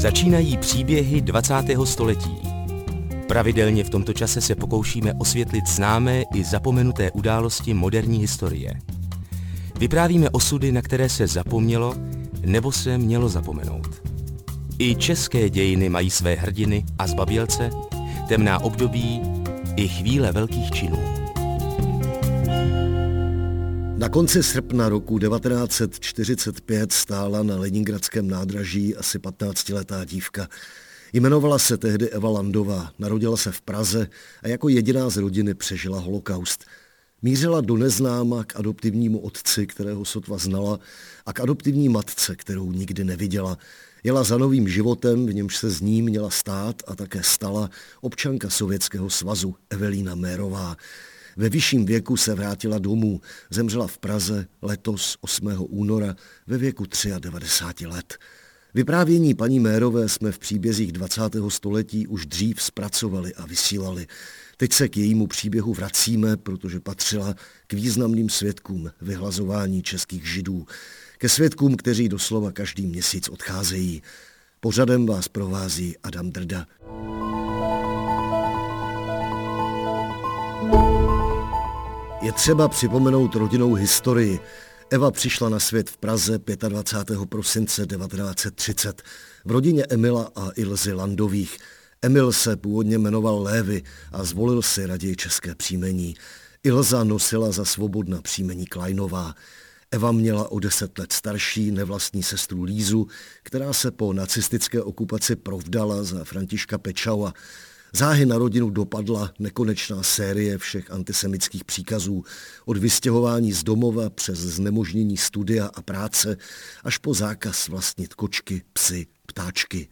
Začínají příběhy 20. století. Pravidelně v tomto čase se pokoušíme osvětlit známé i zapomenuté události moderní historie. Vyprávíme osudy, na které se zapomnělo nebo se mělo zapomenout. I české dějiny mají své hrdiny a zbabělce, temná období i chvíle velkých činů. Na konci srpna roku 1945 stála na Leningradském nádraží asi 15-letá dívka. Jmenovala se tehdy Eva Landová, narodila se v Praze a jako jediná z rodiny přežila holokaust. Mířila do neznáma k adoptivnímu otci, kterého sotva znala, a k adoptivní matce, kterou nikdy neviděla. Jela za novým životem, v němž se z ní měla stát a také stala občanka Sovětského svazu Evelína Mérová. Ve vyšším věku se vrátila domů. Zemřela v Praze letos 8. února ve věku 93 let. Vyprávění paní Mérové jsme v příbězích 20. století už dřív zpracovali a vysílali. Teď se k jejímu příběhu vracíme, protože patřila k významným svědkům vyhlazování českých židů. Ke svědkům, kteří doslova každý měsíc odcházejí. Pořadem vás provází Adam Drda. Je třeba připomenout rodinnou historii. Eva přišla na svět v Praze 25. prosince 1930 v rodině Emila a Ilzy Landových. Emil se původně jmenoval Lévy a zvolil si raději české příjmení. Ilza nosila za svobodná příjmení Kleinová. Eva měla o deset let starší nevlastní sestru Lízu, která se po nacistické okupaci provdala za Františka Pečaua. Záhy na rodinu dopadla nekonečná série všech antisemických příkazů, od vystěhování z domova přes znemožnění studia a práce, až po zákaz vlastnit kočky, psy, ptáčky.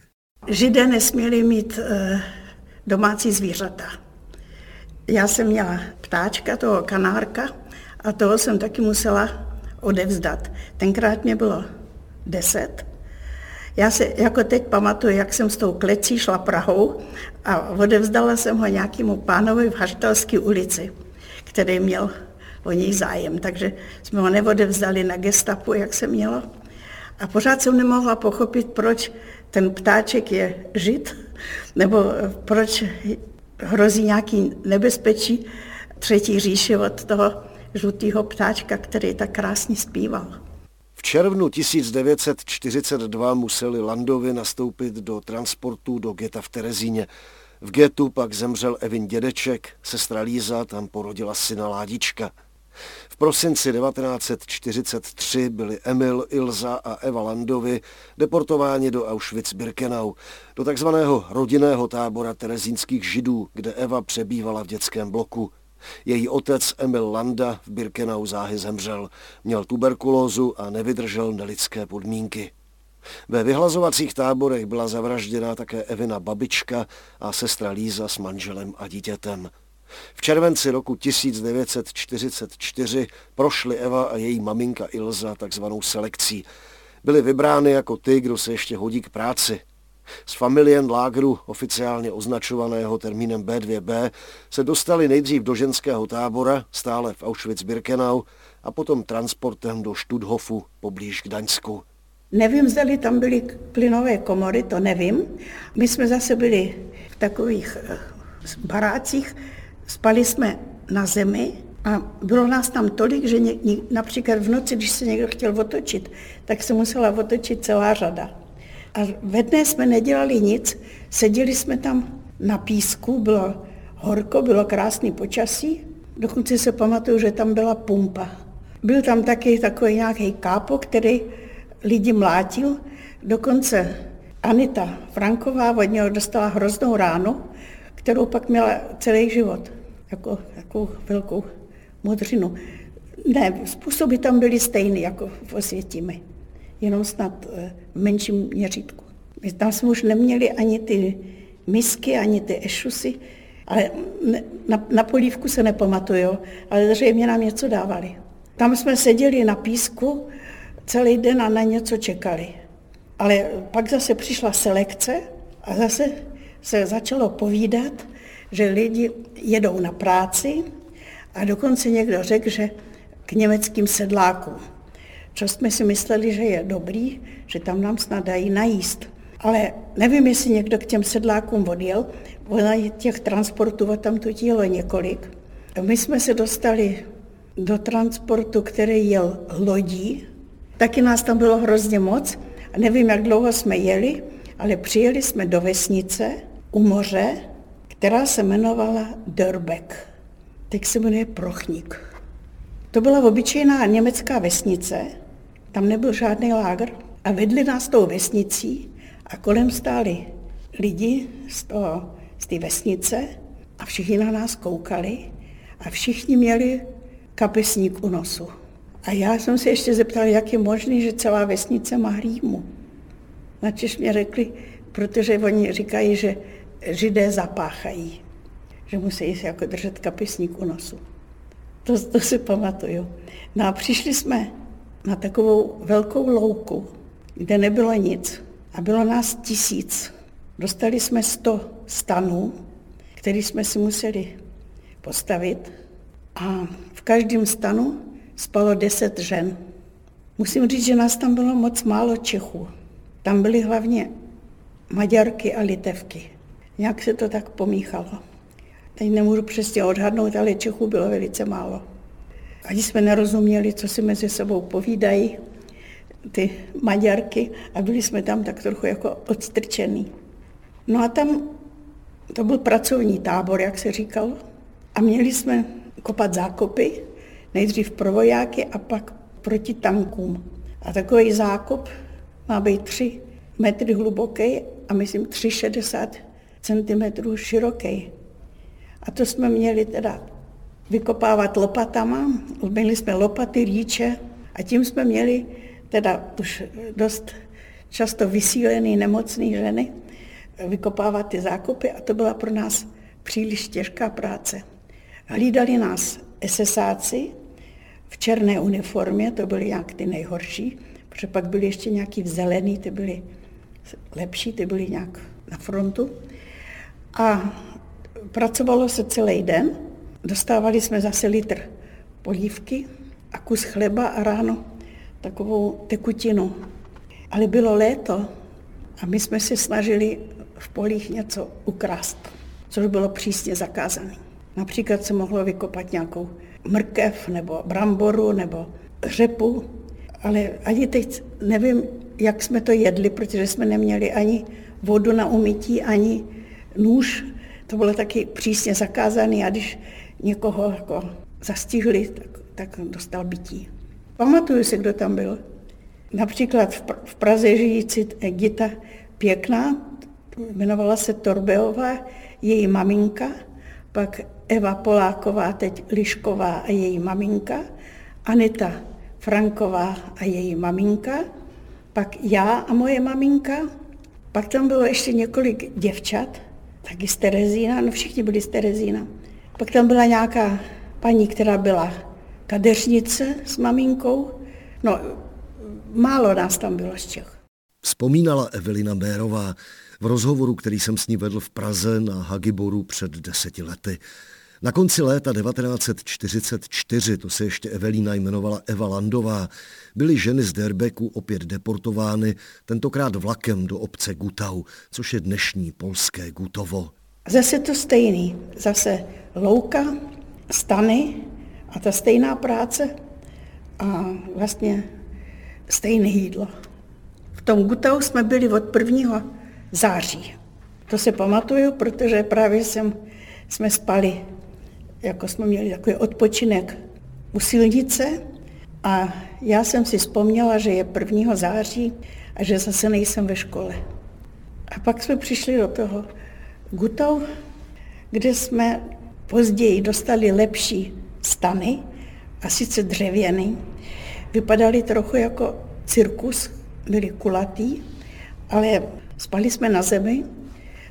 Židé nesměli mít e, domácí zvířata. Já jsem měla ptáčka, toho kanárka, a toho jsem taky musela odevzdat. Tenkrát mě bylo deset já se jako teď pamatuju, jak jsem s tou klecí šla Prahou a odevzdala jsem ho nějakému pánovi v Haštelské ulici, který měl o něj zájem. Takže jsme ho neodevzdali na gestapu, jak se mělo. A pořád jsem nemohla pochopit, proč ten ptáček je žid, nebo proč hrozí nějaký nebezpečí třetí říši od toho žlutého ptáčka, který tak krásně zpíval. V červnu 1942 museli Landovi nastoupit do transportu do geta v Terezíně. V getu pak zemřel Evin dědeček, sestra Líza tam porodila syna Ládička. V prosinci 1943 byli Emil, Ilza a Eva Landovi deportováni do Auschwitz-Birkenau, do takzvaného rodinného tábora terezínských židů, kde Eva přebývala v dětském bloku. Její otec Emil Landa v Birkenau záhy zemřel. Měl tuberkulózu a nevydržel nelidské podmínky. Ve vyhlazovacích táborech byla zavražděná také Evina babička a sestra Líza s manželem a dítětem. V červenci roku 1944 prošly Eva a její maminka Ilza takzvanou selekcí. Byly vybrány jako ty, kdo se ještě hodí k práci. Z familien lágru, oficiálně označovaného termínem B2B, se dostali nejdřív do ženského tábora, stále v Auschwitz-Birkenau, a potom transportem do Študhofu, poblíž Gdaňsku. Nevím, zda tam byly plynové komory, to nevím. My jsme zase byli v takových eh, barácích, spali jsme na zemi a bylo nás tam tolik, že ně, například v noci, když se někdo chtěl otočit, tak se musela otočit celá řada. A ve dne jsme nedělali nic, seděli jsme tam na písku, bylo horko, bylo krásný počasí, dokonce se pamatuju, že tam byla pumpa. Byl tam taky takový nějaký kápo, který lidi mlátil, dokonce Anita Franková od něho dostala hroznou ránu, kterou pak měla celý život, jako takovou velkou modřinu. Ne, způsoby tam byly stejné jako v Osvětimi jenom snad eh, v menším měřítku. My tam jsme už neměli ani ty misky, ani ty ešusy, ale na, na polívku se nepamatuju, ale zřejmě nám něco dávali. Tam jsme seděli na písku celý den a na něco čekali. Ale pak zase přišla selekce a zase se začalo povídat, že lidi jedou na práci a dokonce někdo řekl, že k německým sedlákům. Co jsme si mysleli, že je dobrý, že tam nám snad dají najíst. Ale nevím, jestli někdo k těm sedlákům odjel, ona těch transportů tam tu jelo několik. My jsme se dostali do transportu, který jel lodí. Taky nás tam bylo hrozně moc. A nevím, jak dlouho jsme jeli, ale přijeli jsme do vesnice u moře, která se jmenovala Dörbeck. Teď se jmenuje Prochník. To byla obyčejná německá vesnice, tam nebyl žádný lágr a vedli nás tou vesnicí a kolem stáli lidi z, toho, z té vesnice a všichni na nás koukali a všichni měli kapesník u nosu. A já jsem se ještě zeptal, jak je možné, že celá vesnice má hlímu. Načež mě řekli, protože oni říkají, že židé zapáchají, že musí se jako držet kapesník u nosu. To, to si pamatuju. No a přišli jsme na takovou velkou louku, kde nebylo nic. A bylo nás tisíc. Dostali jsme sto stanů, které jsme si museli postavit. A v každém stanu spalo deset žen. Musím říct, že nás tam bylo moc málo Čechů. Tam byly hlavně Maďarky a Litevky. Nějak se to tak pomíchalo. Teď nemůžu přesně odhadnout, ale Čechů bylo velice málo. Ani jsme nerozuměli, co si mezi sebou povídají ty Maďarky a byli jsme tam tak trochu jako odstrčený. No a tam to byl pracovní tábor, jak se říkalo, a měli jsme kopat zákopy, nejdřív pro vojáky a pak proti tankům. A takový zákop má být 3 metry hluboký a myslím 3,60 cm široký. A to jsme měli teda vykopávat lopatama. Měli jsme lopaty, rýče a tím jsme měli teda už dost často vysílený nemocný ženy vykopávat ty zákopy a to byla pro nás příliš těžká práce. Hlídali nás SSáci v černé uniformě, to byly nějak ty nejhorší, protože pak byly ještě nějaký v zelený, ty byly lepší, ty byly nějak na frontu. A pracovalo se celý den, dostávali jsme zase litr polívky a kus chleba a ráno takovou tekutinu. Ale bylo léto a my jsme se snažili v polích něco ukrást, což bylo přísně zakázané. Například se mohlo vykopat nějakou mrkev nebo bramboru nebo řepu, ale ani teď nevím, jak jsme to jedli, protože jsme neměli ani vodu na umytí, ani nůž. To bylo taky přísně zakázané a když někoho jako zastihli, tak, tak dostal bytí. Pamatuju si, kdo tam byl. Například v Praze žijící Gita Pěkná, jmenovala se Torbeová, její maminka, pak Eva Poláková, teď Lišková a její maminka, Anita Franková a její maminka, pak já a moje maminka, pak tam bylo ještě několik děvčat, taky z Terezína, no všichni byli z Terezína. Pak tam byla nějaká paní, která byla kadeřnice s maminkou. No, málo nás tam bylo z Čech. Vzpomínala Evelina Bérová v rozhovoru, který jsem s ní vedl v Praze na Hagiboru před deseti lety. Na konci léta 1944, to se ještě Evelína jmenovala Eva Landová, byly ženy z Derbeku opět deportovány, tentokrát vlakem do obce Gutau, což je dnešní polské Gutovo. Zase to stejný, zase louka, stany a ta stejná práce a vlastně stejné jídlo. V tom Gutau jsme byli od 1. září. To se pamatuju, protože právě jsem, jsme spali jako jsme měli takový odpočinek u silnice a já jsem si vzpomněla, že je 1. září a že zase nejsem ve škole. A pak jsme přišli do toho Gutau, kde jsme později dostali lepší stany, a sice dřevěný. Vypadaly trochu jako cirkus, byly kulatý, ale spali jsme na zemi,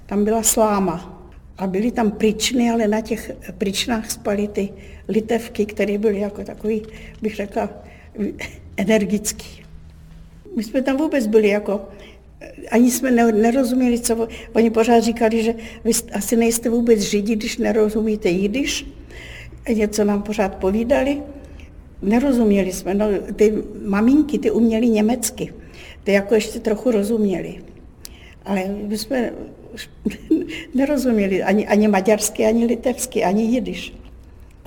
tam byla sláma a byly tam pryčny, ale na těch pryčnách spaly ty litevky, které byly jako takový, bych řekla, energický. My jsme tam vůbec byli jako, ani jsme nerozuměli, co oni pořád říkali, že vy asi nejste vůbec židi, když nerozumíte jidiš. Něco nám pořád povídali. Nerozuměli jsme. No, ty maminky, ty uměly německy. Ty jako ještě trochu rozuměli. Ale my jsme nerozuměli ani, ani maďarsky, ani litevsky, ani jidiš.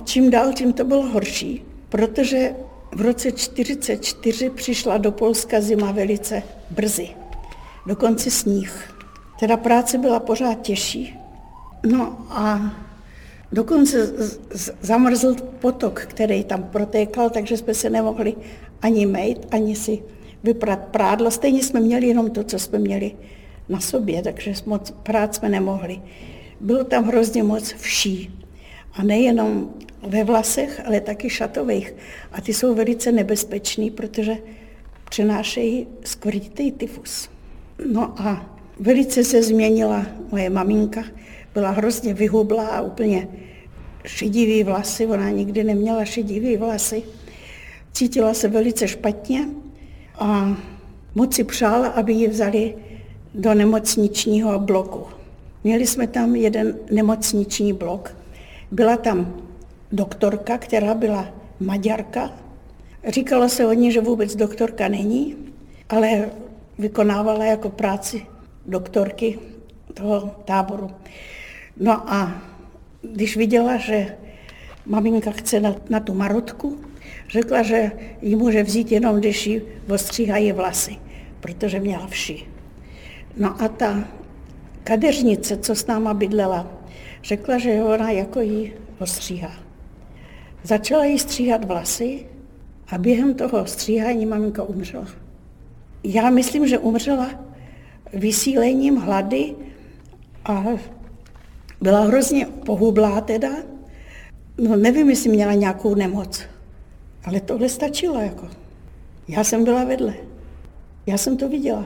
Čím dál, tím to bylo horší, protože v roce 1944 přišla do Polska zima velice brzy. Dokonce sníh. Teda práce byla pořád těžší. No a dokonce zamrzl potok, který tam protékal, takže jsme se nemohli ani mejt, ani si vyprat prádlo. Stejně jsme měli jenom to, co jsme měli na sobě, takže moc prát jsme nemohli. Bylo tam hrozně moc vší. A nejenom ve vlasech, ale taky šatových. A ty jsou velice nebezpečný, protože přenášejí skvrnitý tyfus. No a velice se změnila moje maminka. Byla hrozně vyhublá a úplně šedivý vlasy. Ona nikdy neměla šedivý vlasy. Cítila se velice špatně a moc si přála, aby ji vzali do nemocničního bloku. Měli jsme tam jeden nemocniční blok. Byla tam doktorka, která byla Maďarka. Říkalo se o ní, že vůbec doktorka není, ale vykonávala jako práci doktorky toho táboru. No a když viděla, že maminka chce na, na tu marotku, řekla, že ji může vzít jenom, když jí ostříhají vlasy, protože měla vši. No a ta kadeřnice, co s náma bydlela, řekla, že ona jako jí ostříhá. Začala jí stříhat vlasy a během toho stříhání maminka umřela. Já myslím, že umřela vysílením hlady a byla hrozně pohublá teda. No nevím, jestli měla nějakou nemoc, ale tohle stačilo jako. Já jsem byla vedle. Já jsem to viděla.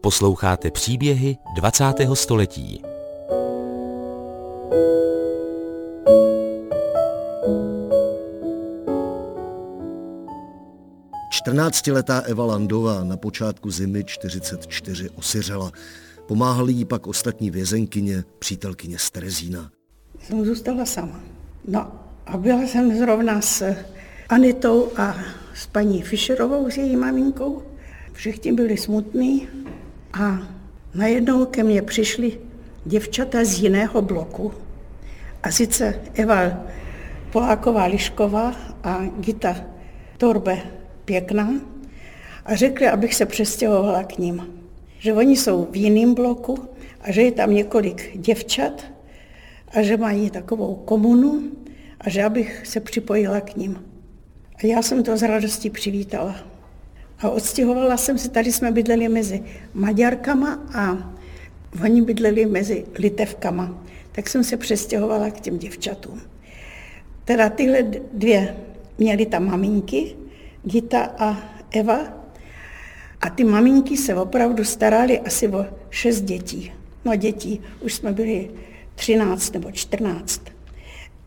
Posloucháte příběhy 20. století. Čtrnáctiletá Eva Landová na počátku zimy 44 osiřela. Pomáhali jí pak ostatní vězenkyně, přítelkyně z Terezína. Jsem zůstala sama. No a byla jsem zrovna s Anitou a s paní Fischerovou, s její maminkou. Všichni byli smutní a najednou ke mně přišly děvčata z jiného bloku. A sice Eva Poláková Lišková a Gita Torbe Pěkná a řekli, abych se přestěhovala k ním. Že oni jsou v jiném bloku a že je tam několik děvčat a že mají takovou komunu a že abych se připojila k ním. A já jsem to z radostí přivítala. A odstěhovala jsem se, tady jsme bydleli mezi Maďarkama a oni bydleli mezi Litevkama. Tak jsem se přestěhovala k těm děvčatům. Teda tyhle dvě měly tam maminky, Gita a Eva. A ty maminky se opravdu starali asi o šest dětí. No dětí, už jsme byli 13 nebo 14.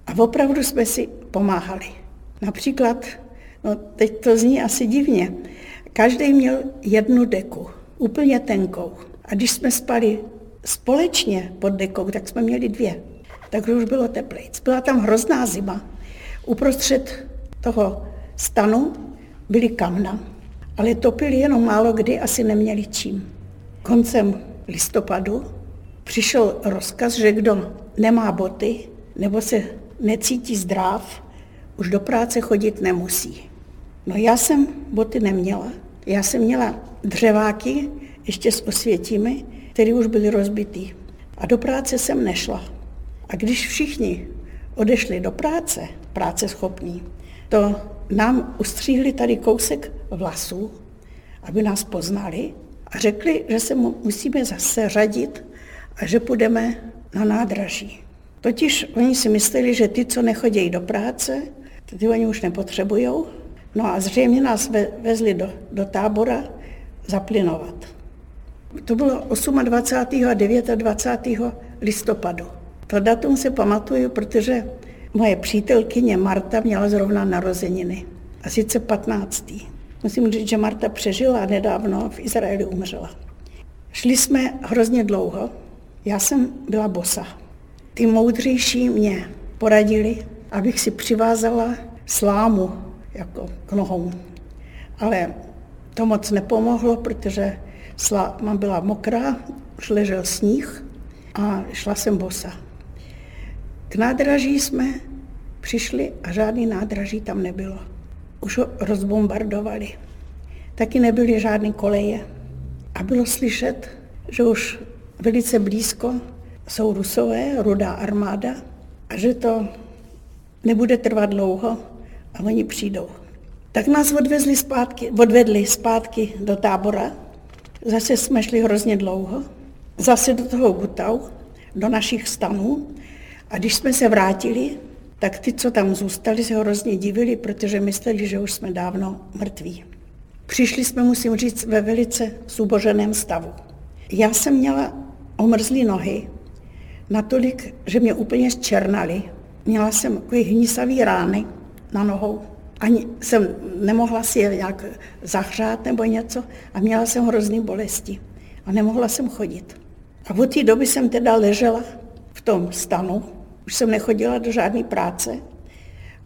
A opravdu jsme si pomáhali. Například, no teď to zní asi divně, každý měl jednu deku, úplně tenkou. A když jsme spali společně pod dekou, tak jsme měli dvě. Takže už bylo teplejc. Byla tam hrozná zima. Uprostřed toho stanu byly kamna, ale topili jenom málo kdy, asi neměli čím. Koncem listopadu přišel rozkaz, že kdo nemá boty nebo se necítí zdrav, už do práce chodit nemusí. No já jsem boty neměla. Já jsem měla dřeváky, ještě s osvětími, které už byly rozbitý. A do práce jsem nešla. A když všichni odešli do práce, práce schopní, to nám ustříhli tady kousek vlasů, aby nás poznali a řekli, že se musíme zase řadit a že půjdeme na nádraží. Totiž oni si mysleli, že ty, co nechodí do práce, ty oni už nepotřebují. No a zřejmě nás vezli do, do tábora zaplinovat. To bylo 28. a 29. listopadu. To datum se pamatuju, protože moje přítelkyně Marta měla zrovna narozeniny. A sice 15. Musím říct, že Marta přežila a nedávno v Izraeli umřela. Šli jsme hrozně dlouho. Já jsem byla bosa. Ty moudřejší mě poradili, abych si přivázala slámu jako k nohou. Ale to moc nepomohlo, protože sláma byla mokrá, už ležel sníh a šla jsem bosa. K nádraží jsme přišli a žádný nádraží tam nebylo. Už ho rozbombardovali. Taky nebyly žádné koleje. A bylo slyšet, že už velice blízko jsou Rusové, rudá armáda, a že to nebude trvat dlouho a oni přijdou. Tak nás odvezli zpátky, odvedli zpátky do tábora. Zase jsme šli hrozně dlouho. Zase do toho Gutau, do našich stanů. A když jsme se vrátili, tak ty, co tam zůstali, se hrozně divili, protože mysleli, že už jsme dávno mrtví. Přišli jsme, musím říct, ve velice zuboženém stavu. Já jsem měla omrzlé nohy, natolik, že mě úplně zčernaly. Měla jsem takové hnisavý rány na nohou. Ani jsem nemohla si je nějak zahřát nebo něco a měla jsem hrozný bolesti a nemohla jsem chodit. A od té doby jsem teda ležela v tom stanu, už jsem nechodila do žádné práce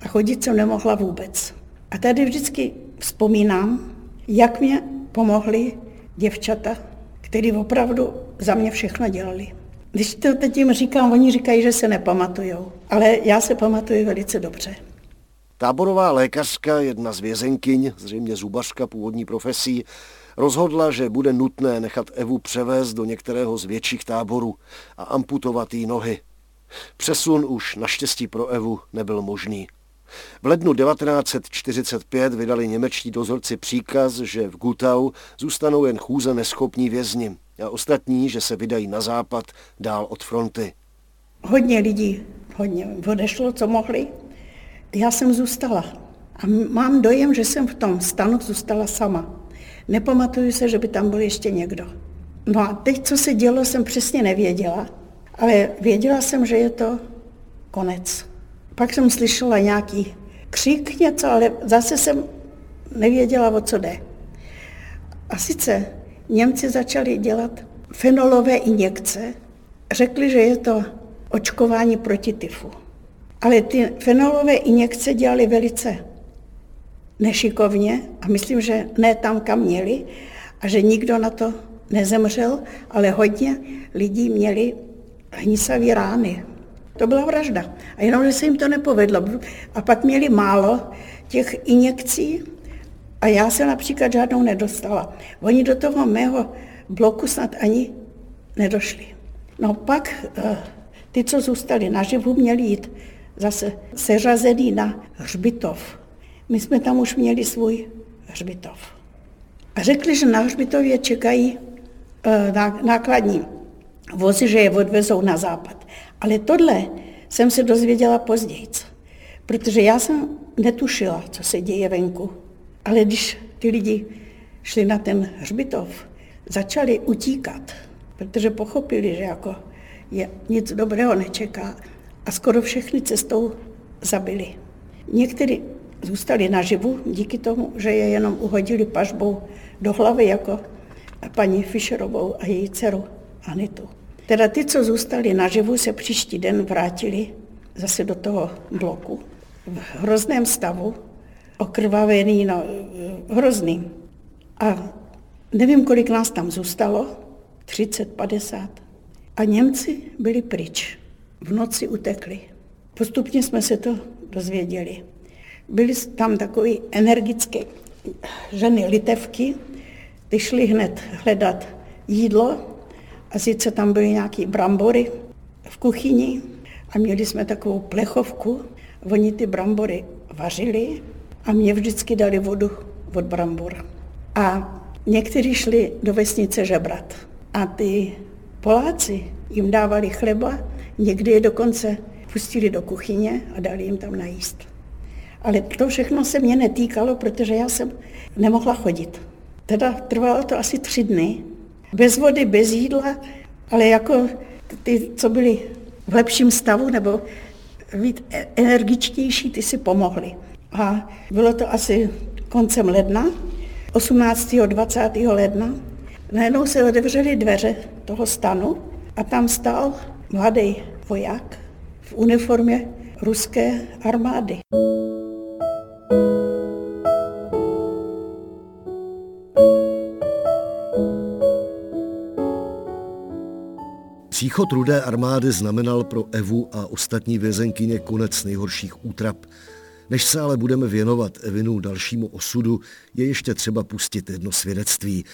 a chodit jsem nemohla vůbec. A tady vždycky vzpomínám, jak mě pomohly děvčata, které opravdu za mě všechno dělali. Když to teď jim říkám, oni říkají, že se nepamatujou, ale já se pamatuju velice dobře. Táborová lékařka, jedna z vězenkyň, zřejmě zubařka původní profesí, rozhodla, že bude nutné nechat Evu převést do některého z větších táborů a amputovat jí nohy. Přesun už naštěstí pro Evu nebyl možný. V lednu 1945 vydali němečtí dozorci příkaz, že v Gutau zůstanou jen chůze neschopní vězni a ostatní, že se vydají na západ dál od fronty. Hodně lidí, hodně odešlo, co mohli. Já jsem zůstala. A mám dojem, že jsem v tom stanu zůstala sama. Nepamatuju se, že by tam byl ještě někdo. No a teď, co se dělo, jsem přesně nevěděla, ale věděla jsem, že je to konec. Pak jsem slyšela nějaký křik něco, ale zase jsem nevěděla, o co jde. A sice Němci začali dělat fenolové injekce. Řekli, že je to očkování proti tyfu. Ale ty fenolové injekce dělali velice nešikovně a myslím, že ne tam, kam měli a že nikdo na to nezemřel, ale hodně lidí měli hnisavé rány. To byla vražda. A jenom, že se jim to nepovedlo. A pak měli málo těch injekcí a já se například žádnou nedostala. Oni do toho mého bloku snad ani nedošli. No pak eh, ty, co zůstali naživu, měli jít zase seřazený na hřbitov. My jsme tam už měli svůj hřbitov. A řekli, že na hřbitově čekají eh, nákladní vozy, že je odvezou na západ. Ale tohle jsem se dozvěděla později, protože já jsem netušila, co se děje venku. Ale když ty lidi šli na ten hřbitov, začali utíkat, protože pochopili, že jako je, nic dobrého nečeká a skoro všechny cestou zabili. Někteří zůstali naživu díky tomu, že je jenom uhodili pažbou do hlavy jako paní Fischerovou a její dceru Anitu. Teda ty, co zůstali naživu, se příští den vrátili zase do toho bloku v hrozném stavu, okrvavený, no, hrozný. A nevím, kolik nás tam zůstalo, 30, 50. A Němci byli pryč. V noci utekli. Postupně jsme se to dozvěděli. Byly tam takové energické ženy litevky, ty šly hned hledat jídlo a sice tam byly nějaké brambory v kuchyni a měli jsme takovou plechovku. Oni ty brambory vařili a mě vždycky dali vodu od brambor. A někteří šli do vesnice žebrat. A ty Poláci jim dávali chleba, někdy je dokonce pustili do kuchyně a dali jim tam najíst. Ale to všechno se mě netýkalo, protože já jsem nemohla chodit. Teda trvalo to asi tři dny, bez vody, bez jídla, ale jako ty, co byli v lepším stavu nebo víc energičtější, ty si pomohli. A bylo to asi koncem ledna, 18. 20. ledna. Najednou se otevřely dveře toho stanu a tam stál mladý voják v uniformě ruské armády. Příchod rudé armády znamenal pro Evu a ostatní vězenkyně konec nejhorších útrap. Než se ale budeme věnovat Evinu dalšímu osudu, je ještě třeba pustit jedno svědectví.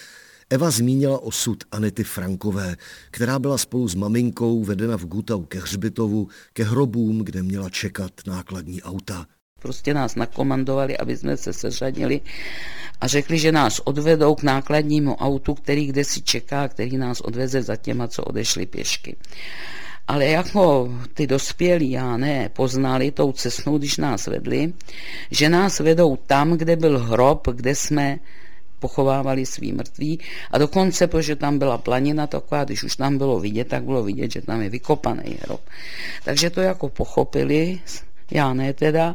Eva zmínila osud Anety Frankové, která byla spolu s maminkou vedena v Gutau ke hřbitovu, ke hrobům, kde měla čekat nákladní auta. Prostě nás nakomandovali, aby jsme se seřadili a řekli, že nás odvedou k nákladnímu autu, který kde si čeká, který nás odveze za těma, co odešli pěšky. Ale jako ty dospělí, já ne, poznali tou cestou, když nás vedli, že nás vedou tam, kde byl hrob, kde jsme pochovávali svý mrtví a dokonce, protože tam byla planina taková, když už tam bylo vidět, tak bylo vidět, že tam je vykopaný hrob. Takže to jako pochopili, já ne teda,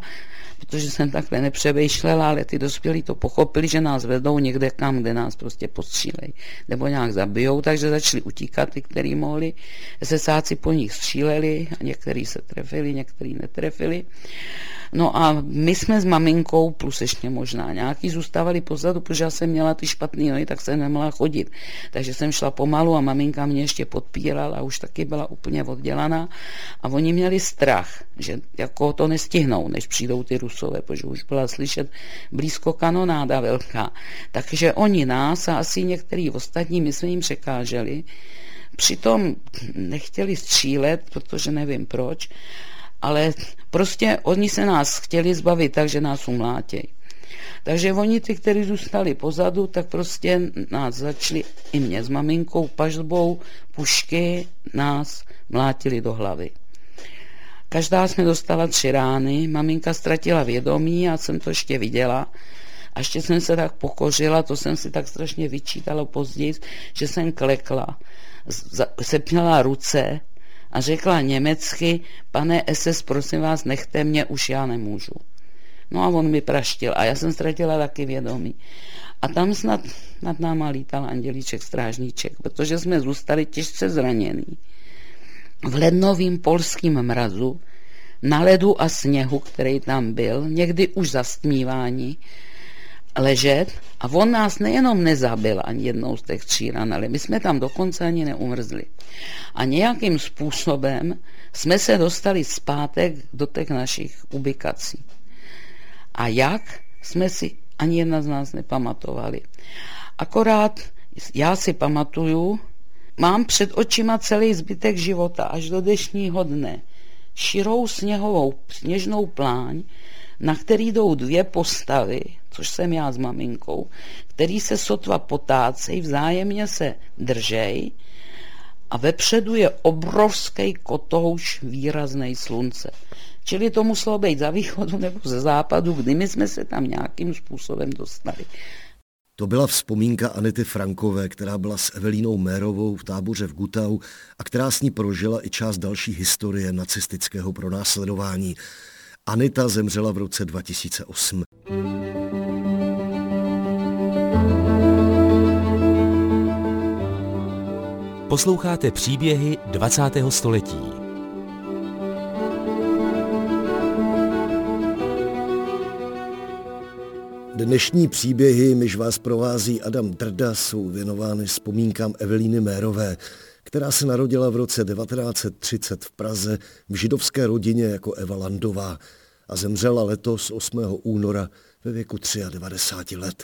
protože jsem takhle nepřevejšlela, ale ty dospělí to pochopili, že nás vedou někde kam, kde nás prostě postřílejí nebo nějak zabijou, takže začali utíkat ty, kteří mohli. SSáci po nich stříleli a někteří se trefili, někteří netrefili. No a my jsme s maminkou, plus ještě možná nějaký, zůstávali pozadu, protože já jsem měla ty špatné nohy, tak jsem nemohla chodit. Takže jsem šla pomalu a maminka mě ještě podpírala a už taky byla úplně oddělaná. A oni měli strach, že jako to nestihnou, než přijdou ty rusové, protože už byla slyšet blízko kanonáda velká. Takže oni nás a asi některý ostatní, my jsme jim překáželi, Přitom nechtěli střílet, protože nevím proč, ale prostě oni se nás chtěli zbavit, takže nás umlátějí. Takže oni, ty, kteří zůstali pozadu, tak prostě nás začali i mě s maminkou pažbou, pušky nás mlátili do hlavy. Každá jsme dostala tři rány, maminka ztratila vědomí, já jsem to ještě viděla. A ještě jsem se tak pokořila, to jsem si tak strašně vyčítala později, že jsem klekla. Sepněla ruce a řekla německy, pane SS, prosím vás, nechte mě, už já nemůžu. No a on mi praštil a já jsem ztratila taky vědomí. A tam snad nad náma lítal andělíček, strážníček, protože jsme zůstali těžce zranění. V lednovým polským mrazu, na ledu a sněhu, který tam byl, někdy už zastmívání, ležet a on nás nejenom nezabil ani jednou z těch tří ran, ale my jsme tam dokonce ani neumrzli. A nějakým způsobem jsme se dostali zpátek do těch našich ubikací. A jak, jsme si ani jedna z nás nepamatovali. Akorát já si pamatuju, mám před očima celý zbytek života až do dnešního dne. Širou sněhovou sněžnou pláň, na který jdou dvě postavy, což jsem já s maminkou, který se sotva potácej, vzájemně se držej a vepředu je obrovský kotouš výrazný slunce. Čili to muselo být za východu nebo ze západu, kdy my jsme se tam nějakým způsobem dostali. To byla vzpomínka Anety Frankové, která byla s Evelínou Mérovou v táboře v Gutau a která s ní prožila i část další historie nacistického pronásledování. Anita zemřela v roce 2008. Posloucháte příběhy 20. století. Dnešní příběhy, myž vás provází Adam Drda, jsou věnovány vzpomínkám Evelíny Mérové, která se narodila v roce 1930 v Praze v židovské rodině jako Eva Landová a zemřela letos 8. února ve věku 93 let.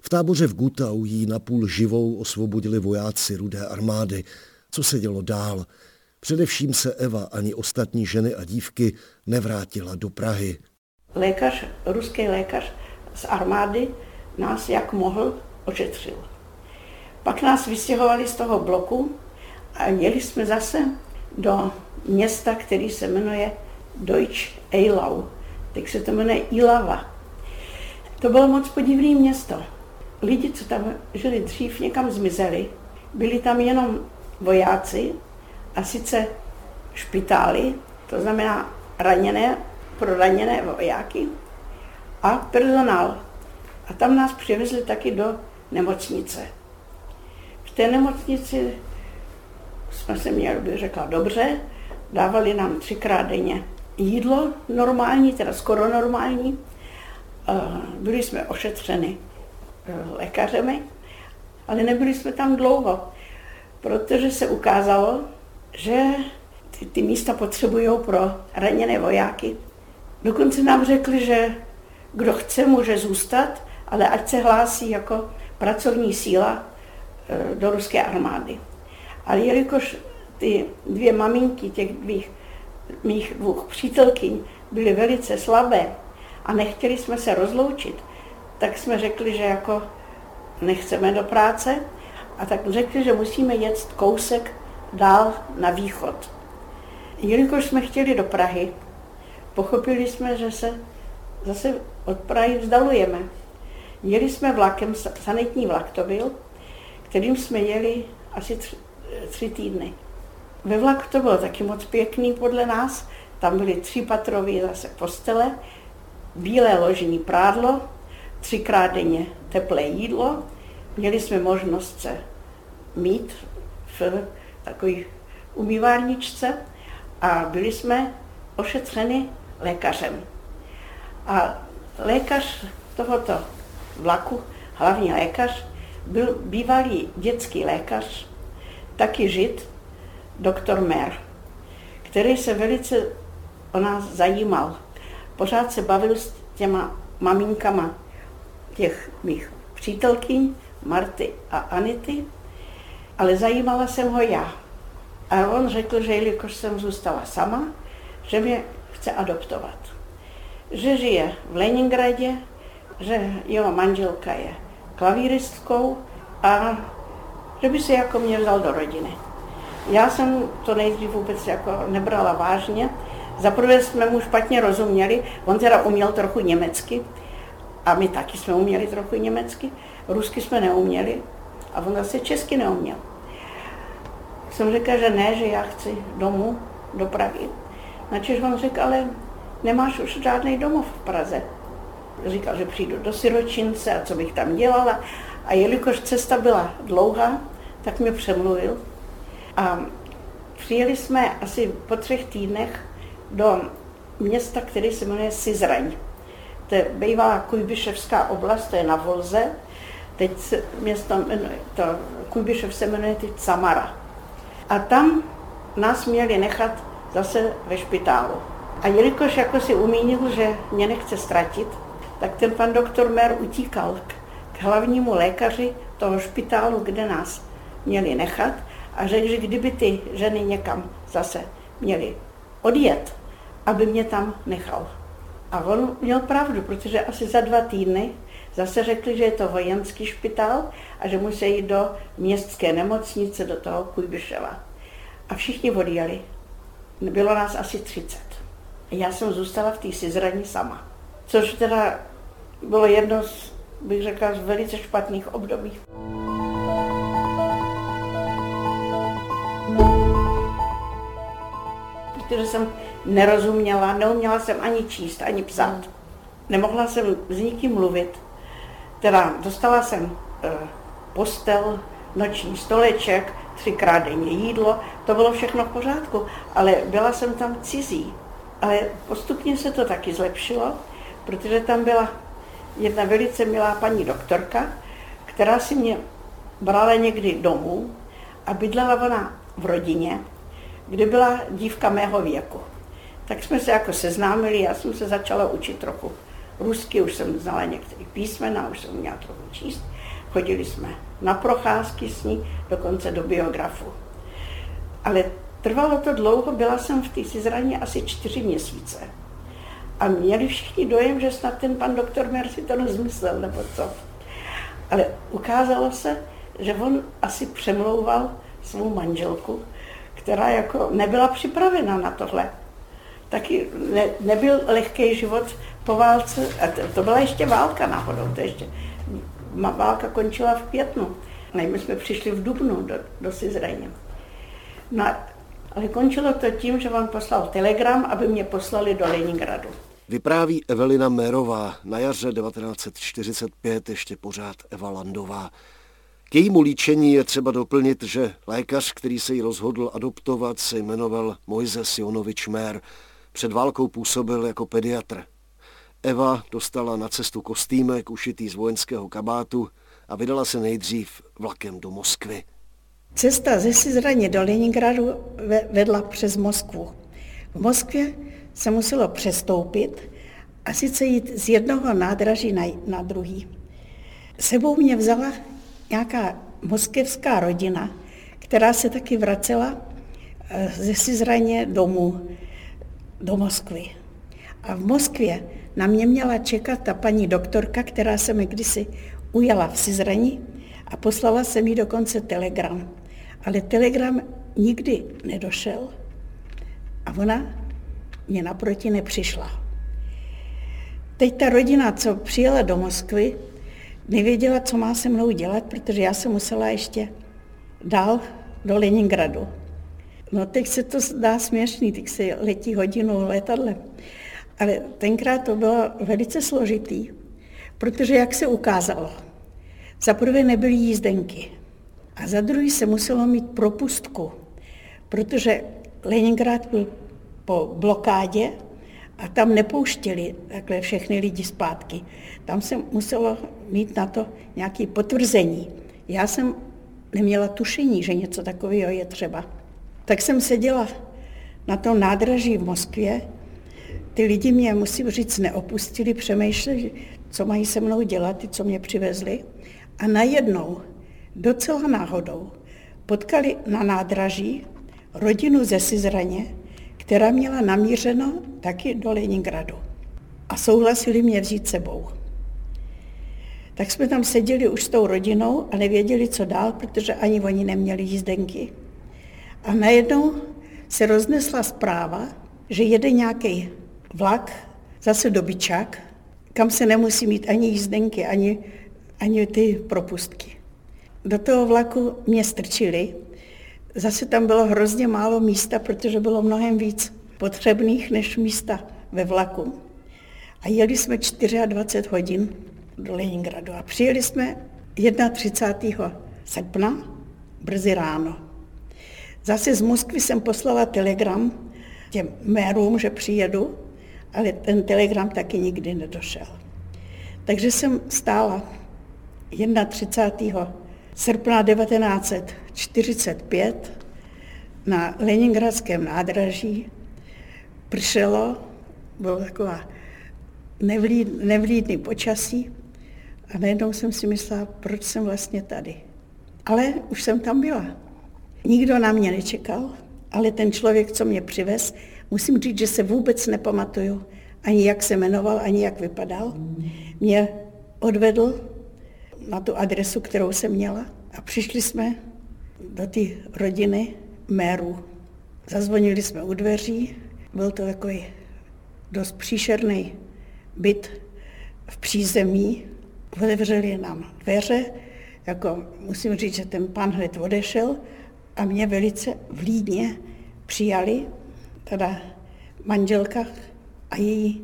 V táboře v Gutau jí napůl živou osvobodili vojáci rudé armády. Co se dělo dál? Především se Eva ani ostatní ženy a dívky nevrátila do Prahy. Lékař, ruský lékař z armády nás jak mohl ošetřil. Pak nás vystěhovali z toho bloku a jeli jsme zase do města, který se jmenuje Deutsch Eilau. Teď se to jmenuje Ilava. To bylo moc podivné město. Lidi, co tam žili dřív, někam zmizeli. Byli tam jenom vojáci a sice špitály, to znamená raněné, pro raněné vojáky a personál. A tam nás přivezli taky do nemocnice. V té nemocnici jsme se měli, bych řekla, dobře, dávali nám třikrát denně jídlo normální, teda skoro normální. Byli jsme ošetřeni eh, lékařemi, ale nebyli jsme tam dlouho, protože se ukázalo, že ty, ty místa potřebují pro raněné vojáky. Dokonce nám řekli, že kdo chce, může zůstat, ale ať se hlásí jako pracovní síla e, do ruské armády. Ale jelikož ty dvě maminky těch dvých, mých dvou přítelkyň byly velice slabé a nechtěli jsme se rozloučit, tak jsme řekli, že jako nechceme do práce a tak řekli, že musíme jet kousek dál na východ. Jelikož jsme chtěli do Prahy, pochopili jsme, že se zase od Prahy vzdalujeme. Jeli jsme vlakem, sanitní vlak to byl, kterým jsme jeli asi tři, tři týdny. Ve vlaku to bylo taky moc pěkný podle nás, tam byly tři patrové zase postele, bílé ložní prádlo, třikrát denně teplé jídlo, měli jsme možnost se mít v takové umývárničce a byli jsme ošetřeni lékařem. A lékař tohoto vlaku, hlavní lékař, byl bývalý dětský lékař, taky žid, doktor Mer, který se velice o nás zajímal. Pořád se bavil s těma maminkama těch mých přítelkyň, Marty a Anity, ale zajímala jsem ho já. A on řekl, že jelikož jsem zůstala sama, že mě chce adoptovat. Že žije v Leningradě, že jeho manželka je klavíristkou a že by se jako mě vzal do rodiny. Já jsem to nejdřív vůbec jako nebrala vážně. Zaprvé jsme mu špatně rozuměli, on teda uměl trochu německy a my taky jsme uměli trochu německy, rusky jsme neuměli a on zase česky neuměl. Jsem řekla, že ne, že já chci domů do Prahy. Načež on řekl, ale nemáš už žádný domov v Praze. Říkal, že přijdu do Siročince a co bych tam dělala. A jelikož cesta byla dlouhá, tak mě přemluvil. A přijeli jsme asi po třech týdnech do města, které se jmenuje Sizraň. To je bývalá Kujbiševská oblast, to je na Volze. Teď se město, to Kujbišev se jmenuje teď Samara. A tam nás měli nechat zase ve špitálu. A jelikož jako si umínil, že mě nechce ztratit, tak ten pan doktor Mer utíkal k hlavnímu lékaři toho špitálu, kde nás měli nechat a řekl, že kdyby ty ženy někam zase měly odjet, aby mě tam nechal. A on měl pravdu, protože asi za dva týdny zase řekli, že je to vojenský špitál a že musí jít do městské nemocnice, do toho Kujbiševa. A všichni odjeli. Bylo nás asi 30. Já jsem zůstala v té Sizraní sama. Což teda bylo jedno z, bych řekla, z velice špatných období. Protože jsem nerozuměla, neuměla jsem ani číst, ani psát. Nemohla jsem s nikým mluvit. Teda dostala jsem e, postel, noční stoleček, třikrát denně jídlo, to bylo všechno v pořádku, ale byla jsem tam cizí. Ale postupně se to taky zlepšilo, protože tam byla jedna velice milá paní doktorka, která si mě brala někdy domů a bydlela ona v rodině, kde byla dívka mého věku. Tak jsme se jako seznámili, já jsem se začala učit trochu rusky, už jsem znala některé písmena, už jsem měla trochu číst. Chodili jsme na procházky s ní, dokonce do biografu. Ale trvalo to dlouho, byla jsem v té Sizraně asi čtyři měsíce. A měli všichni dojem, že snad ten pan doktor Mer si to nezmyslel, nebo co. Ale ukázalo se, že on asi přemlouval svou manželku, která jako nebyla připravena na tohle. Taky ne, nebyl lehký život po válce, a to, to byla ještě válka náhodou, to ještě, válka končila v květnu. A my jsme přišli v Dubnu do, do Sizraně. No, ale končilo to tím, že vám poslal telegram, aby mě poslali do Leningradu. Vypráví Evelina Mérová, na jaře 1945 ještě pořád Eva Landová. K jejímu líčení je třeba doplnit, že lékař, který se jí rozhodl adoptovat, se jmenoval Mojzes Jonovič Mér. Před válkou působil jako pediatr. Eva dostala na cestu kostýmek ušitý z vojenského kabátu a vydala se nejdřív vlakem do Moskvy. Cesta ze Sizraně do Leningradu vedla přes Moskvu. V Moskvě se muselo přestoupit a sice jít z jednoho nádraží na, na druhý. Sebou mě vzala nějaká moskevská rodina, která se taky vracela eh, ze Sizraně domů do Moskvy. A v Moskvě na mě měla čekat ta paní doktorka, která se mi kdysi ujala v Sizrani a poslala se mi dokonce telegram. Ale telegram nikdy nedošel a ona mě naproti nepřišla. Teď ta rodina, co přijela do Moskvy, nevěděla, co má se mnou dělat, protože já jsem musela ještě dál do Leningradu. No teď se to zdá směšný, teď se letí hodinu letadlem. Ale tenkrát to bylo velice složitý, protože jak se ukázalo, za prvé nebyly jízdenky a za druhý se muselo mít propustku, protože Leningrad byl po blokádě a tam nepouštěli takhle všechny lidi zpátky. Tam se muselo mít na to nějaké potvrzení. Já jsem neměla tušení, že něco takového je třeba. Tak jsem seděla na tom nádraží v Moskvě. Ty lidi mě, musím říct, neopustili, přemýšleli, co mají se mnou dělat, ty, co mě přivezli. A najednou, docela náhodou, potkali na nádraží rodinu ze Sizraně, která měla namířeno taky do Leningradu. A souhlasili mě vzít sebou. Tak jsme tam seděli už s tou rodinou a nevěděli, co dál, protože ani oni neměli jízdenky. A najednou se roznesla zpráva, že jede nějaký vlak zase do Byčák, kam se nemusí mít ani jízdenky, ani, ani ty propustky. Do toho vlaku mě strčili. Zase tam bylo hrozně málo místa, protože bylo mnohem víc potřebných než místa ve vlaku. A jeli jsme 24 hodin do Leningradu a přijeli jsme 31. srpna brzy ráno. Zase z Moskvy jsem poslala telegram těm mérům, že přijedu, ale ten telegram taky nikdy nedošel. Takže jsem stála 31. srpna 1945 na Leningradském nádraží. Pršelo, bylo taková nevlíd, nevlídný počasí a najednou jsem si myslela, proč jsem vlastně tady. Ale už jsem tam byla. Nikdo na mě nečekal, ale ten člověk, co mě přivez, musím říct, že se vůbec nepamatuju, ani jak se jmenoval, ani jak vypadal. Mě odvedl na tu adresu, kterou jsem měla a přišli jsme do té rodiny mérů. Zazvonili jsme u dveří, byl to takový dost příšerný byt v přízemí, otevřeli nám dveře, jako musím říct, že ten pan hned odešel a mě velice vlídně přijali, teda manželka a její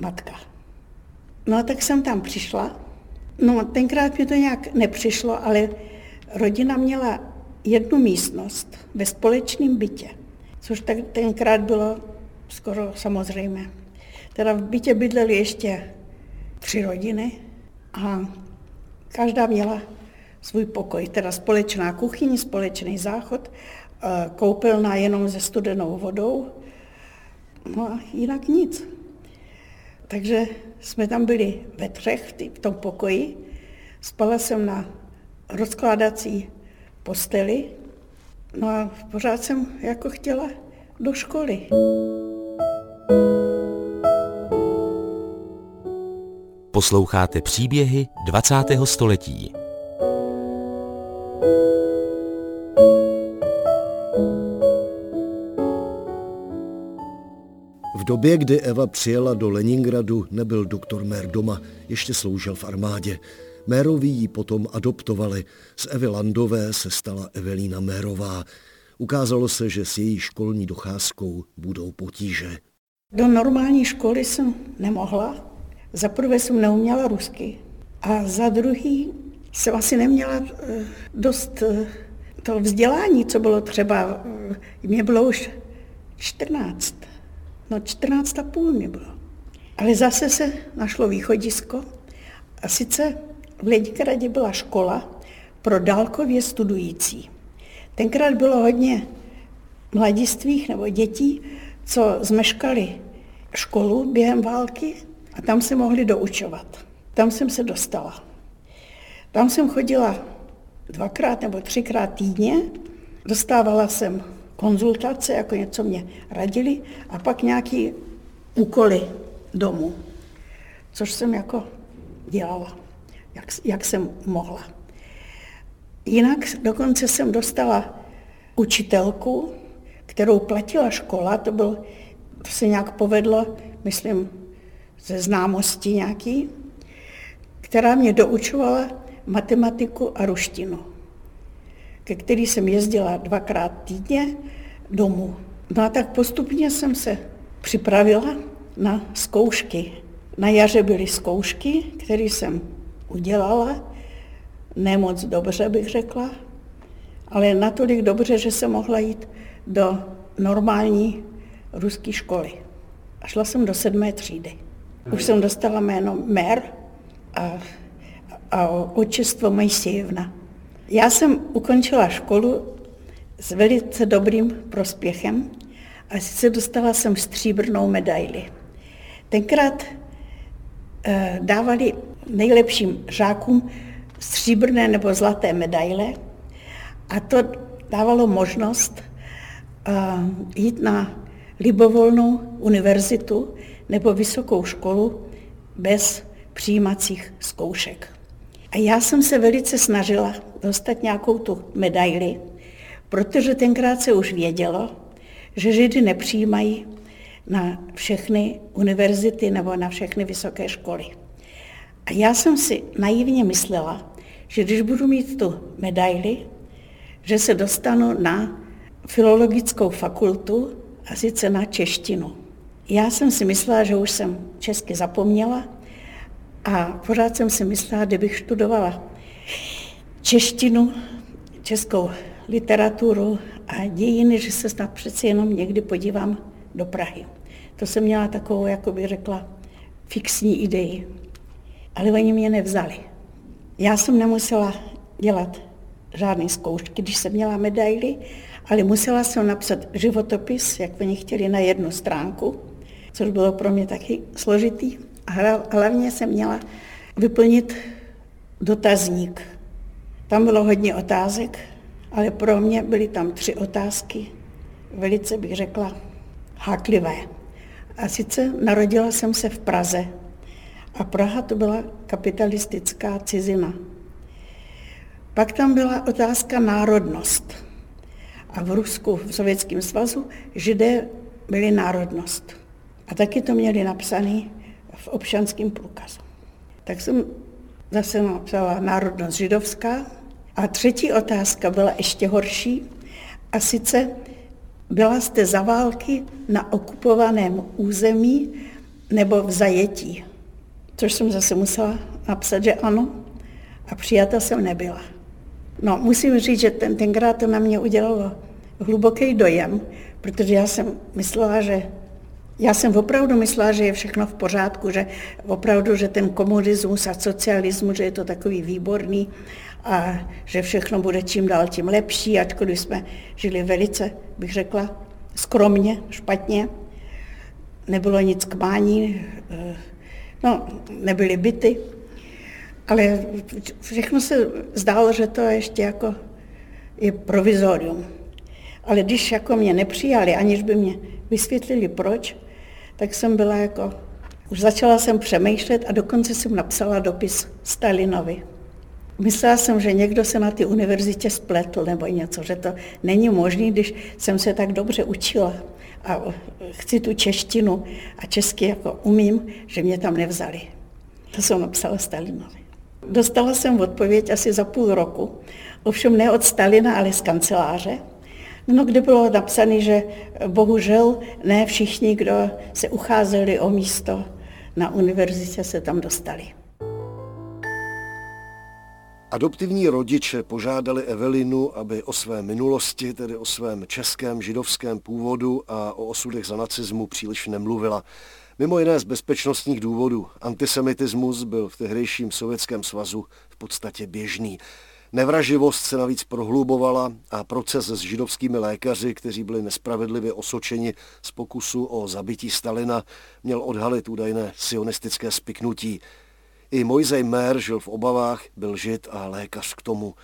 matka. No a tak jsem tam přišla. No tenkrát mi to nějak nepřišlo, ale rodina měla jednu místnost ve společném bytě, což tak tenkrát bylo skoro samozřejmé. Teda v bytě bydleli ještě tři rodiny a každá měla svůj pokoj, teda společná kuchyň, společný záchod, eh, koupelna jenom se studenou vodou, no a jinak nic. Takže jsme tam byli ve třech v tom pokoji. Spala jsem na rozkládací posteli, no a pořád jsem jako chtěla do školy. Posloucháte příběhy 20. století. V době, kdy Eva přijela do Leningradu, nebyl doktor Mér doma, ještě sloužil v armádě. Mérovi ji potom adoptovali. Z Evy Landové se stala Evelína Mérová. Ukázalo se, že s její školní docházkou budou potíže. Do normální školy jsem nemohla. Za prvé jsem neuměla rusky a za druhý jsem asi neměla eh, dost eh, to vzdělání, co bylo třeba. Eh, mě bylo už 14. No 14 a půl mě bylo. Ale zase se našlo východisko a sice v Lenikradě byla škola pro dálkově studující. Tenkrát bylo hodně mladistvých nebo dětí, co zmeškali školu během války a tam se mohli doučovat. Tam jsem se dostala. Tam jsem chodila dvakrát nebo třikrát týdně, dostávala jsem konzultace, jako něco mě radili, a pak nějaký úkoly domů, což jsem jako dělala, jak, jak jsem mohla. Jinak dokonce jsem dostala učitelku, kterou platila škola, to, byl, to se nějak povedlo, myslím, ze známosti nějaký, která mě doučovala matematiku a ruštinu, ke který jsem jezdila dvakrát týdně domů. No a tak postupně jsem se připravila na zkoušky. Na jaře byly zkoušky, které jsem udělala, nemoc dobře bych řekla, ale natolik dobře, že jsem mohla jít do normální ruské školy. A šla jsem do sedmé třídy. Už jsem dostala jméno Mer a, a očestvo Mojsijevna. Já jsem ukončila školu s velice dobrým prospěchem a sice dostala jsem stříbrnou medaili. Tenkrát e, dávali nejlepším žákům stříbrné nebo zlaté medaile a to dávalo možnost uh, jít na libovolnou univerzitu nebo vysokou školu bez přijímacích zkoušek. A já jsem se velice snažila dostat nějakou tu medaili, protože tenkrát se už vědělo, že Židy nepřijímají na všechny univerzity nebo na všechny vysoké školy. A já jsem si naivně myslela, že když budu mít tu medaili, že se dostanu na filologickou fakultu a sice na češtinu. Já jsem si myslela, že už jsem česky zapomněla a pořád jsem si myslela, kdybych študovala češtinu, českou literaturu a dějiny, že se snad přeci jenom někdy podívám do Prahy. To jsem měla takovou, jako bych řekla, fixní idei. Ale oni mě nevzali. Já jsem nemusela dělat žádné zkoušky, když jsem měla medaily, ale musela jsem napsat životopis, jak oni chtěli, na jednu stránku, což bylo pro mě taky složitý. A hlavně jsem měla vyplnit dotazník. Tam bylo hodně otázek, ale pro mě byly tam tři otázky, velice bych řekla háklivé. A sice narodila jsem se v Praze a Praha to byla kapitalistická cizina. Pak tam byla otázka národnost. A v Rusku, v Sovětském svazu, židé byli národnost. A taky to měli napsané v občanském průkazu. Tak jsem zase napsala národnost židovská. A třetí otázka byla ještě horší. A sice byla jste za války na okupovaném území nebo v zajetí. Což jsem zase musela napsat, že ano. A přijata jsem nebyla. No, musím říct, že ten, tenkrát to na mě udělalo hluboký dojem, protože já jsem myslela, že já jsem opravdu myslela, že je všechno v pořádku, že opravdu, že ten komunismus a socialismus, že je to takový výborný a že všechno bude čím dál tím lepší, ačkoliv jsme žili velice, bych řekla, skromně, špatně. Nebylo nic k mání, eh, no, nebyly byty, ale všechno se zdálo, že to ještě jako je provizorium. Ale když jako mě nepřijali, aniž by mě vysvětlili proč, tak jsem byla jako, už začala jsem přemýšlet a dokonce jsem napsala dopis Stalinovi. Myslela jsem, že někdo se na té univerzitě spletl nebo něco, že to není možné, když jsem se tak dobře učila a chci tu češtinu a česky jako umím, že mě tam nevzali. To jsem napsala Stalinovi. Dostala jsem odpověď asi za půl roku, ovšem ne od Stalina, ale z kanceláře, no, kde bylo napsané, že bohužel ne všichni, kdo se ucházeli o místo na univerzitě, se tam dostali. Adoptivní rodiče požádali Evelinu, aby o své minulosti, tedy o svém českém židovském původu a o osudech za nacismu příliš nemluvila. Mimo jiné z bezpečnostních důvodů. Antisemitismus byl v tehdejším sovětském svazu v podstatě běžný. Nevraživost se navíc prohlubovala a proces s židovskými lékaři, kteří byli nespravedlivě osočeni z pokusu o zabití Stalina, měl odhalit údajné sionistické spiknutí. I Mojzej Mér žil v obavách, byl žid a lékař k tomu.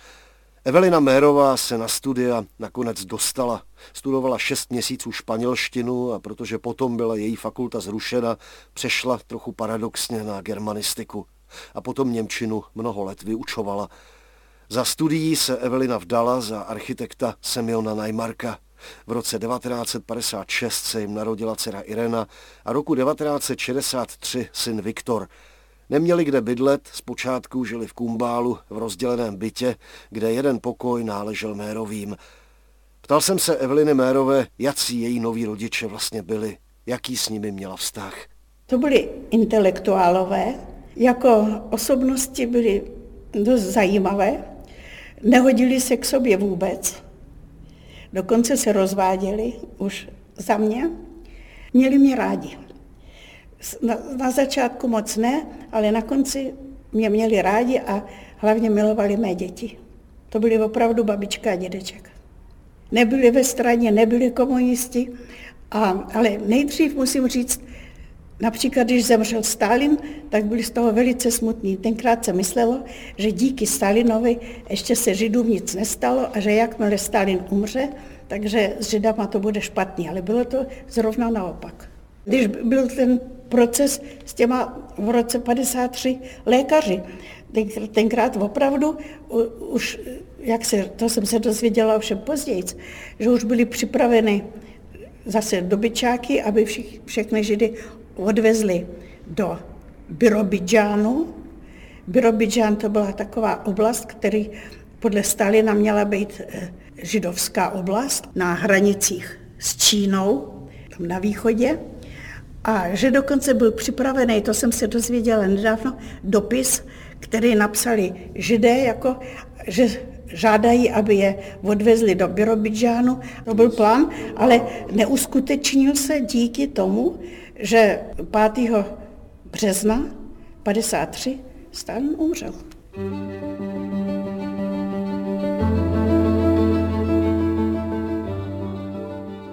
Evelina Mérová se na studia nakonec dostala. Studovala šest měsíců španělštinu a protože potom byla její fakulta zrušena, přešla trochu paradoxně na germanistiku. A potom Němčinu mnoho let vyučovala. Za studií se Evelina vdala za architekta Semiona Najmarka. V roce 1956 se jim narodila dcera Irena a roku 1963 syn Viktor. Neměli kde bydlet, zpočátku žili v Kumbálu v rozděleném bytě, kde jeden pokoj náležel Mérovým. Ptal jsem se Eveliny Mérové, jaký její noví rodiče vlastně byli, jaký s nimi měla vztah. To byli intelektuálové, jako osobnosti byli dost zajímavé, nehodili se k sobě vůbec, dokonce se rozváděli už za mě, měli mě rádi. Na, na začátku moc ne, ale na konci mě měli rádi a hlavně milovali mé děti. To byli opravdu babička a dědeček. Nebyli ve straně, nebyli komunisti, a, ale nejdřív musím říct, Například, když zemřel Stalin, tak byli z toho velice smutní. Tenkrát se myslelo, že díky Stalinovi ještě se Židům nic nestalo a že jakmile Stalin umře, takže s Židama to bude špatný. Ale bylo to zrovna naopak. Když byl ten proces s těma v roce 53 lékaři, tenkrát opravdu už, jak se, to jsem se dozvěděla ovšem později, že už byli připraveny zase dobyčáky, aby všich, všechny židy odvezli do Birobidžánu. Birobidžán to byla taková oblast, který podle Stalina měla být eh, židovská oblast na hranicích s Čínou, tam na východě. A že dokonce byl připravený, to jsem se dozvěděla nedávno, dopis, který napsali židé, jako, že žádají, aby je odvezli do Birobidžánu. To byl plán, ale neuskutečnil se díky tomu, že 5. března 53 Stalin umřel.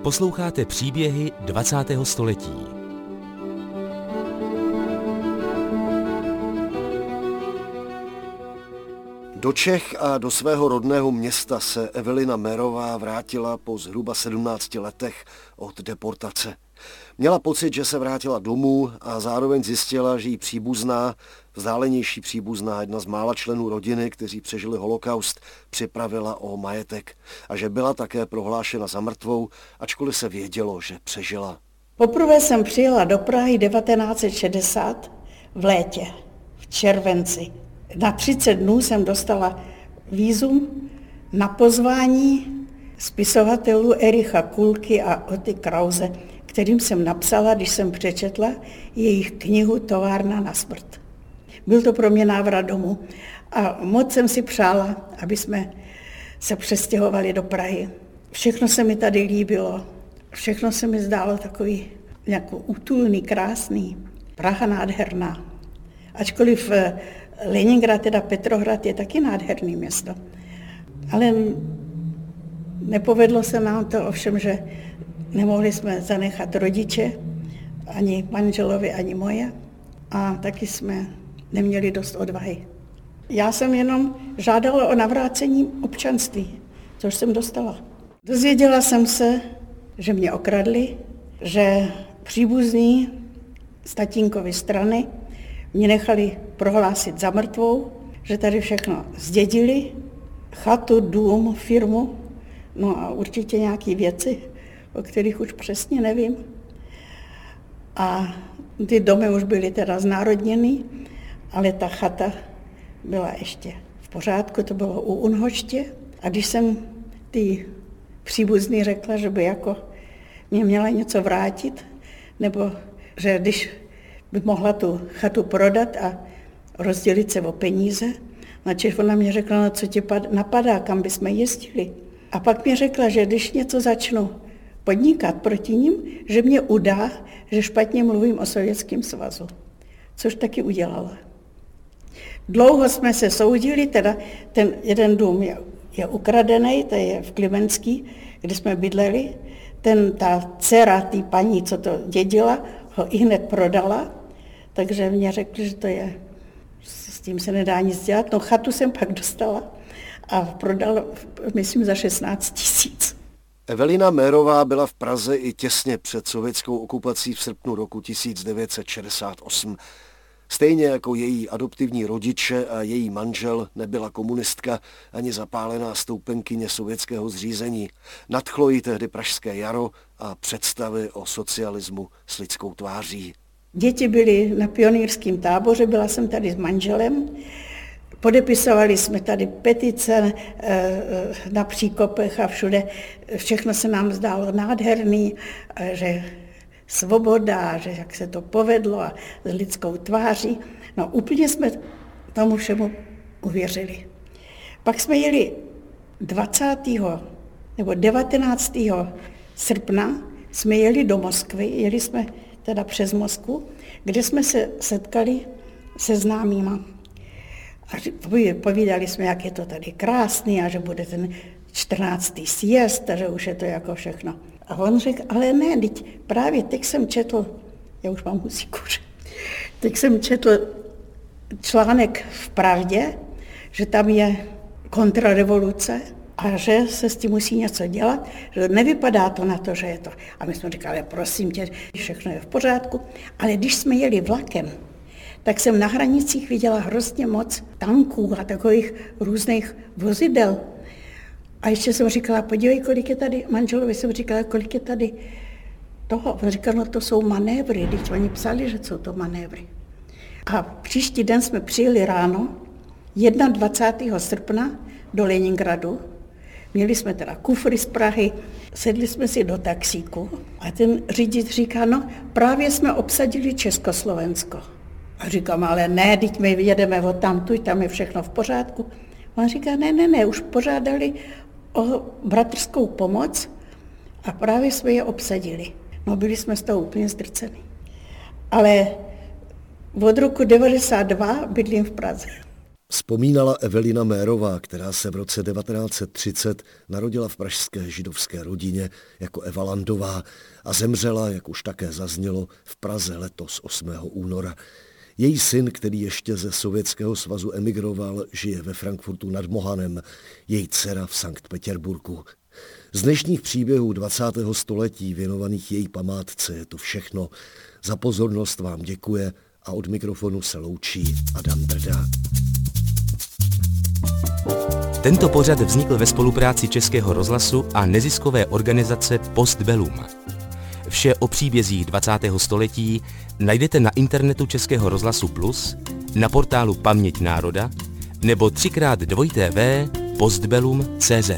Posloucháte příběhy 20. století. Do Čech a do svého rodného města se Evelina Merová vrátila po zhruba 17 letech od deportace. Měla pocit, že se vrátila domů a zároveň zjistila, že jí příbuzná, vzdálenější příbuzná, jedna z mála členů rodiny, kteří přežili holokaust, připravila o majetek a že byla také prohlášena za mrtvou, ačkoliv se vědělo, že přežila. Poprvé jsem přijela do Prahy 1960 v létě, v červenci. Na 30 dnů jsem dostala výzum na pozvání spisovatelů Ericha Kulky a Oty Krause kterým jsem napsala, když jsem přečetla jejich knihu Továrna na smrt. Byl to pro mě návrat domů a moc jsem si přála, aby jsme se přestěhovali do Prahy. Všechno se mi tady líbilo, všechno se mi zdálo takový jako útulný, krásný. Praha nádherná. Ačkoliv eh, Leningrad, teda Petrohrad, je taky nádherný město. Ale nepovedlo se nám to ovšem, že Nemohli jsme zanechat rodiče, ani manželovi, ani moje. A taky jsme neměli dost odvahy. Já jsem jenom žádala o navrácení občanství, což jsem dostala. Dozvěděla jsem se, že mě okradli, že příbuzní z tatínkovy strany mě nechali prohlásit za mrtvou, že tady všechno zdědili, chatu, dům, firmu, no a určitě nějaké věci, o kterých už přesně nevím. A ty domy už byly teda znárodněny, ale ta chata byla ještě v pořádku, to bylo u Unhoště. A když jsem ty příbuzný řekla, že by jako mě měla něco vrátit, nebo že když by mohla tu chatu prodat a rozdělit se o peníze, načež ona mě řekla, no co ti napadá, kam bychom jezdili. A pak mi řekla, že když něco začnu podnikat proti ním, že mě udá, že špatně mluvím o Sovětském svazu. Což taky udělala. Dlouho jsme se soudili, teda ten jeden dům je, je ukradený, to je v Klimenský, kde jsme bydleli. Ten, ta dcera té paní, co to dědila, ho i hned prodala, takže mě řekli, že to je, s tím se nedá nic dělat. No chatu jsem pak dostala a prodala, myslím, za 16 tisíc. Evelina Mérová byla v Praze i těsně před sovětskou okupací v srpnu roku 1968. Stejně jako její adoptivní rodiče a její manžel nebyla komunistka ani zapálená stoupenkyně sovětského zřízení. Nadchlo jí tehdy pražské jaro a představy o socialismu s lidskou tváří. Děti byly na pionýrském táboře, byla jsem tady s manželem. Podepisovali jsme tady petice eh, na příkopech a všude. Všechno se nám zdálo nádherný, eh, že svoboda, že jak se to povedlo a s lidskou tváří. No úplně jsme tomu všemu uvěřili. Pak jsme jeli 20. nebo 19. srpna jsme jeli do Moskvy, jeli jsme teda přes Moskvu, kde jsme se setkali se známýma. A povídali jsme, jak je to tady krásný a že bude ten 14. sjezd a že už je to jako všechno. A on řekl, ale ne, teď právě teď jsem četl, já už mám husíku, teď jsem četl článek v Pravdě, že tam je kontrarevoluce a že se s tím musí něco dělat, že nevypadá to na to, že je to. A my jsme říkali, prosím tě, všechno je v pořádku. Ale když jsme jeli vlakem, tak jsem na hranicích viděla hrozně moc tanků a takových různých vozidel. A ještě jsem říkala, podívej, kolik je tady, manželovi jsem říkala, kolik je tady toho. On říkal, no to jsou manévry, když oni psali, že jsou to manévry. A příští den jsme přijeli ráno, 21. srpna do Leningradu. Měli jsme teda kufry z Prahy, sedli jsme si do taxíku a ten řidič říká, no právě jsme obsadili Československo. A říkám, ale ne, teď my jedeme od tamtu, tam je všechno v pořádku. On říká, ne, ne, ne, už požádali o bratrskou pomoc a právě jsme je obsadili. No byli jsme z toho úplně zdrceni. Ale od roku 92 bydlím v Praze. Vzpomínala Evelina Mérová, která se v roce 1930 narodila v pražské židovské rodině jako Eva Landová a zemřela, jak už také zaznělo, v Praze letos 8. února. Její syn, který ještě ze Sovětského svazu emigroval, žije ve Frankfurtu nad Mohanem, její dcera v Sankt Petěrburgu. Z dnešních příběhů 20. století věnovaných její památce je to všechno. Za pozornost vám děkuje a od mikrofonu se loučí Adam Brda. Tento pořad vznikl ve spolupráci Českého rozhlasu a neziskové organizace Postbellum. Vše o příbězích 20. století najdete na internetu Českého rozhlasu Plus, na portálu Paměť národa nebo 3x2 postbellum.cz.